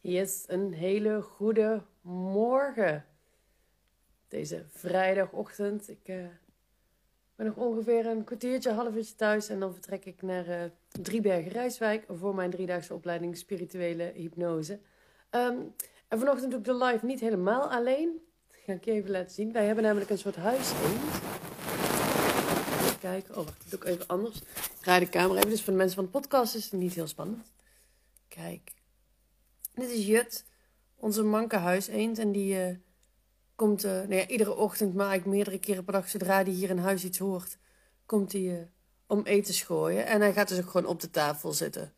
Yes, een hele goede morgen. Deze vrijdagochtend. Ik uh, ben nog ongeveer een kwartiertje, half uurtje thuis. En dan vertrek ik naar uh, Driebergen Rijswijk voor mijn driedaagse opleiding spirituele hypnose. Um, en vanochtend doe ik de live niet helemaal alleen. Dat ga ik je even laten zien. Wij hebben namelijk een soort huiseend. Even kijken. Oh, wacht. Dat doe ik even anders. Ik draai de camera even. Dus voor de mensen van de podcast is het niet heel spannend. Kijk. Dit is Jut, onze manke huiseend. En die uh, komt uh, nou ja, iedere ochtend, maar eigenlijk meerdere keren per dag, zodra hij hier in huis iets hoort, komt hij uh, om eten schooien. En hij gaat dus ook gewoon op de tafel zitten,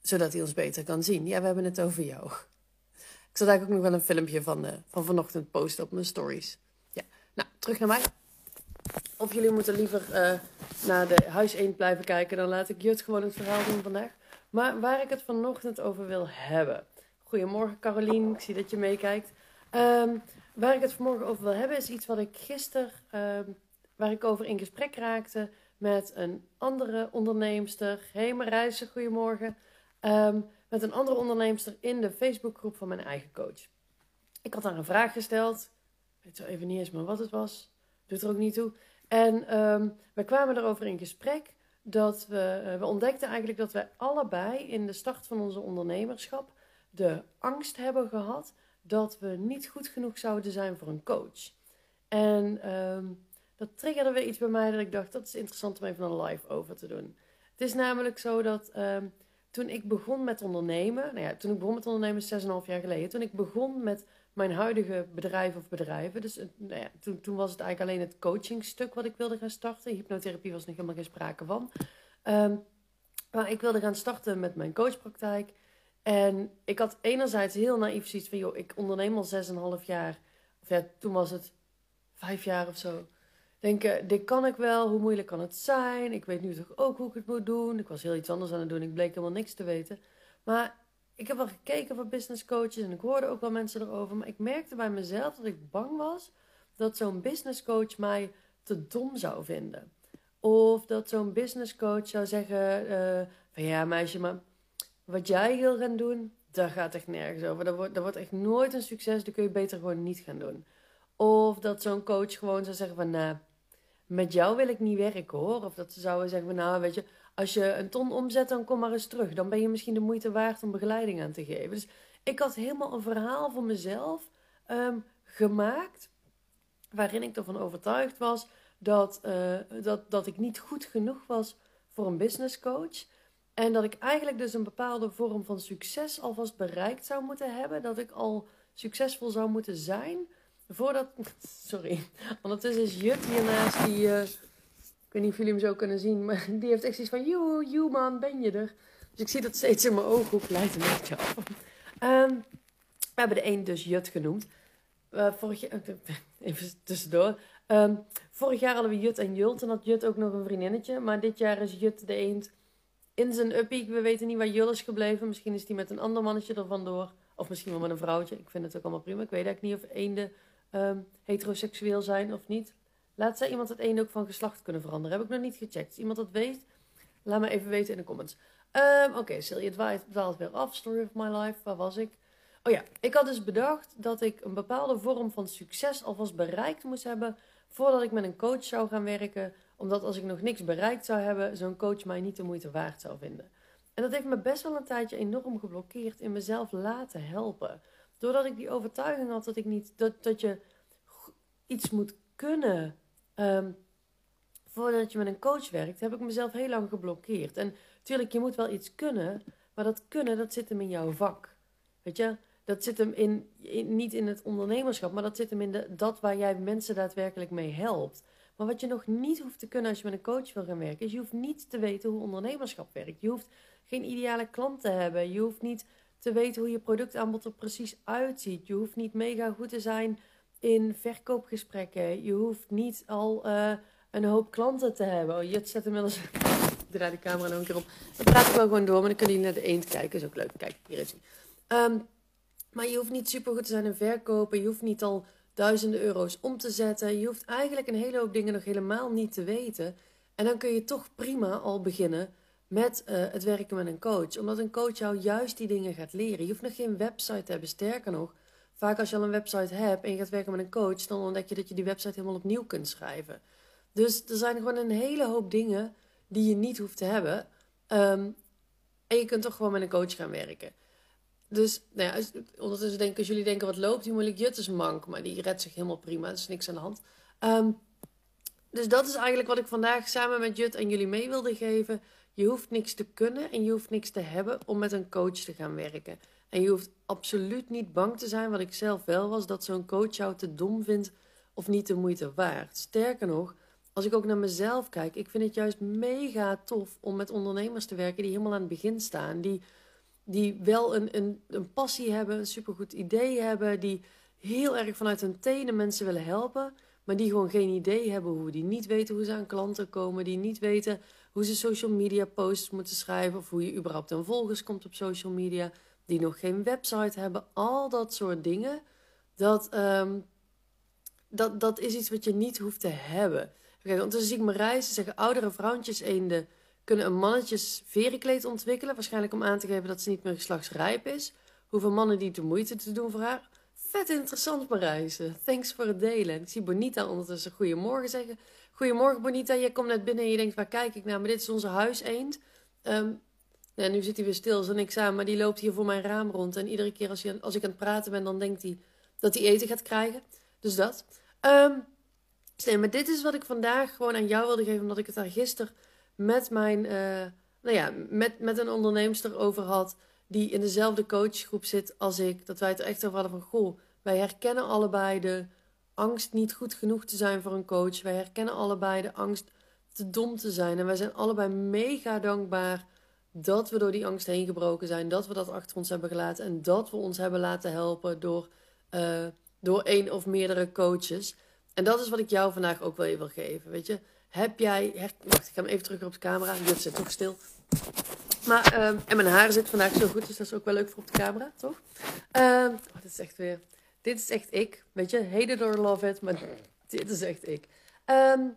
zodat hij ons beter kan zien. Ja, we hebben het over jou. Ik zal daar ook nog wel een filmpje van, van vanochtend posten op mijn stories. Ja, nou, terug naar mij. Of jullie moeten liever naar de huiseend blijven kijken, dan laat ik Jut gewoon het verhaal doen vandaag. Maar waar ik het vanochtend over wil hebben. Goedemorgen Carolien, ik zie dat je meekijkt. Um, waar ik het vanmorgen over wil hebben is iets wat ik gisteren, um, waar ik over in gesprek raakte met een andere onderneemster. Hey Marijse, goedemorgen. Um, met een andere onderneemster in de Facebookgroep van mijn eigen coach. Ik had haar een vraag gesteld. Ik weet zo even niet eens meer wat het was. Doet er ook niet toe. En we kwamen erover in gesprek dat we, uh, we ontdekten eigenlijk dat wij allebei in de start van onze ondernemerschap de angst hebben gehad dat we niet goed genoeg zouden zijn voor een coach. En um, dat triggerde weer iets bij mij dat ik dacht, dat is interessant om even een live over te doen. Het is namelijk zo dat um, toen ik begon met ondernemen, nou ja, toen ik begon met ondernemen 6,5 jaar geleden, toen ik begon met mijn huidige bedrijf of bedrijven, dus nou ja, toen, toen was het eigenlijk alleen het coachingstuk wat ik wilde gaan starten. Hypnotherapie was nog helemaal geen sprake van. Um, maar ik wilde gaan starten met mijn coachpraktijk. En ik had enerzijds heel naïef zoiets van, joh, ik onderneem al 6,5 jaar. Of ja, toen was het vijf jaar of zo. Denken, dit kan ik wel, hoe moeilijk kan het zijn? Ik weet nu toch ook hoe ik het moet doen. Ik was heel iets anders aan het doen, ik bleek helemaal niks te weten. Maar ik heb wel gekeken voor business coaches en ik hoorde ook wel mensen erover. Maar ik merkte bij mezelf dat ik bang was dat zo'n business coach mij te dom zou vinden. Of dat zo'n business coach zou zeggen: uh, van ja, meisje, maar wat jij wil gaan doen, daar gaat echt nergens over. Dat wordt, dat wordt echt nooit een succes, dat kun je beter gewoon niet gaan doen. Of dat zo'n coach gewoon zou zeggen van, nou, met jou wil ik niet werken hoor. Of dat ze zouden zeggen van, nou weet je, als je een ton omzet, dan kom maar eens terug. Dan ben je misschien de moeite waard om begeleiding aan te geven. Dus ik had helemaal een verhaal voor mezelf um, gemaakt, waarin ik ervan overtuigd was dat, uh, dat, dat ik niet goed genoeg was voor een business coach. En dat ik eigenlijk dus een bepaalde vorm van succes alvast bereikt zou moeten hebben. Dat ik al succesvol zou moeten zijn. Voordat. Sorry. Ondertussen is Jut hiernaast. Die. Uh, ik weet niet of jullie hem zo kunnen zien. Maar die heeft echt zoiets van. Joe, you man, ben je er? Dus ik zie dat steeds in mijn ooghoek. Leidt een beetje af. Um, we hebben de een dus Jut genoemd. Uh, vorig jaar. Even tussendoor. Um, vorig jaar hadden we Jut en Jult. En had Jut ook nog een vriendinnetje. Maar dit jaar is Jut de eend in zijn uppie. We weten niet waar Jul is gebleven. Misschien is hij met een ander mannetje er vandoor. Of misschien wel met een vrouwtje. Ik vind het ook allemaal prima. Ik weet eigenlijk niet of eenden um, heteroseksueel zijn of niet. Laat zij iemand het eend ook van geslacht kunnen veranderen. Heb ik nog niet gecheckt. Als iemand dat weet, laat me even weten in de comments. Um, Oké, okay, Silje dwaalt weer af. Story of my life. Waar was ik? Oh ja, ik had dus bedacht dat ik een bepaalde vorm van succes alvast bereikt moest hebben... voordat ik met een coach zou gaan werken omdat als ik nog niks bereikt zou hebben, zo'n coach mij niet de moeite waard zou vinden. En dat heeft me best wel een tijdje enorm geblokkeerd in mezelf laten helpen. Doordat ik die overtuiging had dat ik niet dat, dat je iets moet kunnen um, voordat je met een coach werkt, heb ik mezelf heel lang geblokkeerd. En natuurlijk, je moet wel iets kunnen, maar dat kunnen, dat zit hem in jouw vak. Weet je, dat zit hem in, in niet in het ondernemerschap, maar dat zit hem in de, dat waar jij mensen daadwerkelijk mee helpt. Maar wat je nog niet hoeft te kunnen als je met een coach wil gaan werken, is je hoeft niet te weten hoe ondernemerschap werkt. Je hoeft geen ideale klant te hebben. Je hoeft niet te weten hoe je productaanbod er precies uitziet. Je hoeft niet mega goed te zijn in verkoopgesprekken. Je hoeft niet al uh, een hoop klanten te hebben. Oh, je zet inmiddels. Draai de camera nog een keer op. Dan praat ik wel gewoon door, maar dan kunnen jullie naar de eend kijken. Is ook leuk. Kijk, hier is hij. Um, maar je hoeft niet super goed te zijn in verkopen. Je hoeft niet al duizenden euro's om te zetten. Je hoeft eigenlijk een hele hoop dingen nog helemaal niet te weten. En dan kun je toch prima al beginnen met uh, het werken met een coach. Omdat een coach jou juist die dingen gaat leren. Je hoeft nog geen website te hebben. Sterker nog, vaak als je al een website hebt en je gaat werken met een coach, dan ontdek je dat je die website helemaal opnieuw kunt schrijven. Dus er zijn gewoon een hele hoop dingen die je niet hoeft te hebben. Um, en je kunt toch gewoon met een coach gaan werken. Dus nou ja, ondertussen denken, als jullie denken, wat loopt die moeilijk? Jut is mank, maar die redt zich helemaal prima. Er is niks aan de hand. Um, dus dat is eigenlijk wat ik vandaag samen met Jut en jullie mee wilde geven. Je hoeft niks te kunnen en je hoeft niks te hebben om met een coach te gaan werken. En je hoeft absoluut niet bang te zijn, wat ik zelf wel was, dat zo'n coach jou te dom vindt of niet de moeite waard. Sterker nog, als ik ook naar mezelf kijk, ik vind het juist mega tof om met ondernemers te werken die helemaal aan het begin staan. Die, die wel een, een, een passie hebben, een supergoed idee hebben, die heel erg vanuit hun tenen mensen willen helpen, maar die gewoon geen idee hebben hoe, die niet weten hoe ze aan klanten komen, die niet weten hoe ze social media posts moeten schrijven of hoe je überhaupt aan volgers komt op social media, die nog geen website hebben, al dat soort dingen. Dat, um, dat, dat is iets wat je niet hoeft te hebben. Kijk, ondertussen zie ik mijn reizen zeggen oudere vrouwtjes eenden kunnen een mannetjes verenkleed ontwikkelen. Waarschijnlijk om aan te geven dat ze niet meer geslachtsrijp is. Hoeveel mannen die de moeite te doen voor haar. Vet interessant, Marijse. Thanks voor het delen. Ik zie Bonita ondertussen goedemorgen zeggen. Goedemorgen, Bonita. Je komt net binnen en je denkt, waar kijk ik naar? Maar dit is onze huiseend. Um, nu zit hij weer stil, niks aan. Maar die loopt hier voor mijn raam rond. En iedere keer als, je, als ik aan het praten ben, dan denkt hij dat hij eten gaat krijgen. Dus dat. Um, nee, maar dit is wat ik vandaag gewoon aan jou wilde geven. Omdat ik het daar gisteren met mijn... Uh, nou ja, met, met een onderneemster over had die in dezelfde coachgroep zit als ik, dat wij het echt over hadden van, goh, wij herkennen allebei de angst niet goed genoeg te zijn voor een coach. Wij herkennen allebei de angst te dom te zijn. En wij zijn allebei mega dankbaar dat we door die angst heen gebroken zijn, dat we dat achter ons hebben gelaten en dat we ons hebben laten helpen door, uh, door één of meerdere coaches. En dat is wat ik jou vandaag ook wel even wil geven. Weet je, heb jij. Wacht, ik ga hem even terug op de camera. Jut zit toch stil. Maar, um, en mijn haar zit vandaag zo goed, dus dat is ook wel leuk voor op de camera, toch? Um, oh, dit is echt weer. Dit is echt ik. Weet je, hate it or love it, maar dit is echt ik. Um,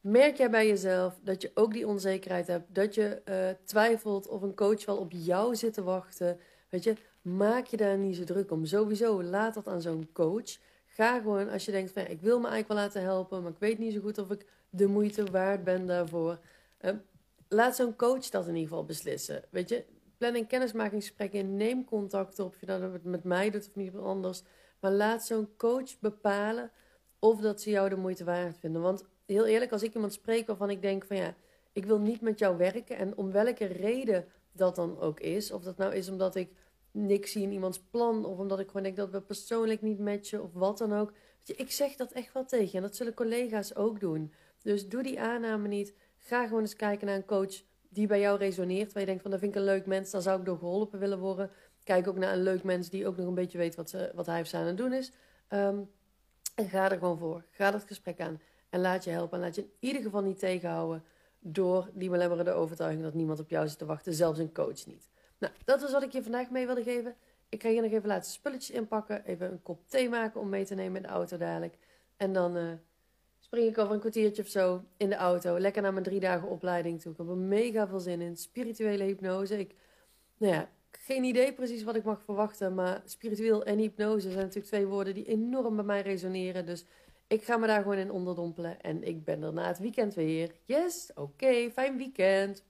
merk jij bij jezelf dat je ook die onzekerheid hebt? Dat je uh, twijfelt of een coach wel op jou zit te wachten? Weet je, maak je daar niet zo druk om. Sowieso, laat dat aan zo'n coach. Ga gewoon, als je denkt van, ik wil me eigenlijk wel laten helpen, maar ik weet niet zo goed of ik de moeite waard ben daarvoor. Uh, laat zo'n coach dat in ieder geval beslissen. Weet je, plan een kennismakingsgesprek in. Neem contact op. Of je dat met mij doet of niet anders. Maar laat zo'n coach bepalen of dat ze jou de moeite waard vinden. Want heel eerlijk, als ik iemand spreek waarvan ik denk van ja, ik wil niet met jou werken. En om welke reden dat dan ook is. Of dat nou is omdat ik niks zie in iemands plan. Of omdat ik gewoon denk dat we persoonlijk niet matchen. Of wat dan ook. Ik zeg dat echt wel tegen. En dat zullen collega's ook doen. Dus doe die aanname niet. Ga gewoon eens kijken naar een coach die bij jou resoneert. Waar je denkt van, dat vind ik een leuk mens, daar zou ik door geholpen willen worden. Kijk ook naar een leuk mens die ook nog een beetje weet wat, ze, wat hij of zij aan het doen is. Um, en ga er gewoon voor. Ga dat gesprek aan. En laat je helpen. En laat je in ieder geval niet tegenhouden door die belemmerende overtuiging dat niemand op jou zit te wachten. Zelfs een coach niet. Nou, dat is wat ik je vandaag mee wilde geven. Ik ga hier nog even laatste spulletjes inpakken. Even een kop thee maken om mee te nemen in de auto dadelijk. En dan... Uh, spring ik over een kwartiertje of zo in de auto. Lekker naar mijn drie dagen opleiding toe. Ik heb er mega veel zin in. Spirituele hypnose. Ik, nou ja, geen idee precies wat ik mag verwachten. Maar spiritueel en hypnose zijn natuurlijk twee woorden die enorm bij mij resoneren. Dus ik ga me daar gewoon in onderdompelen. En ik ben er na het weekend weer. Yes, oké, fijn weekend.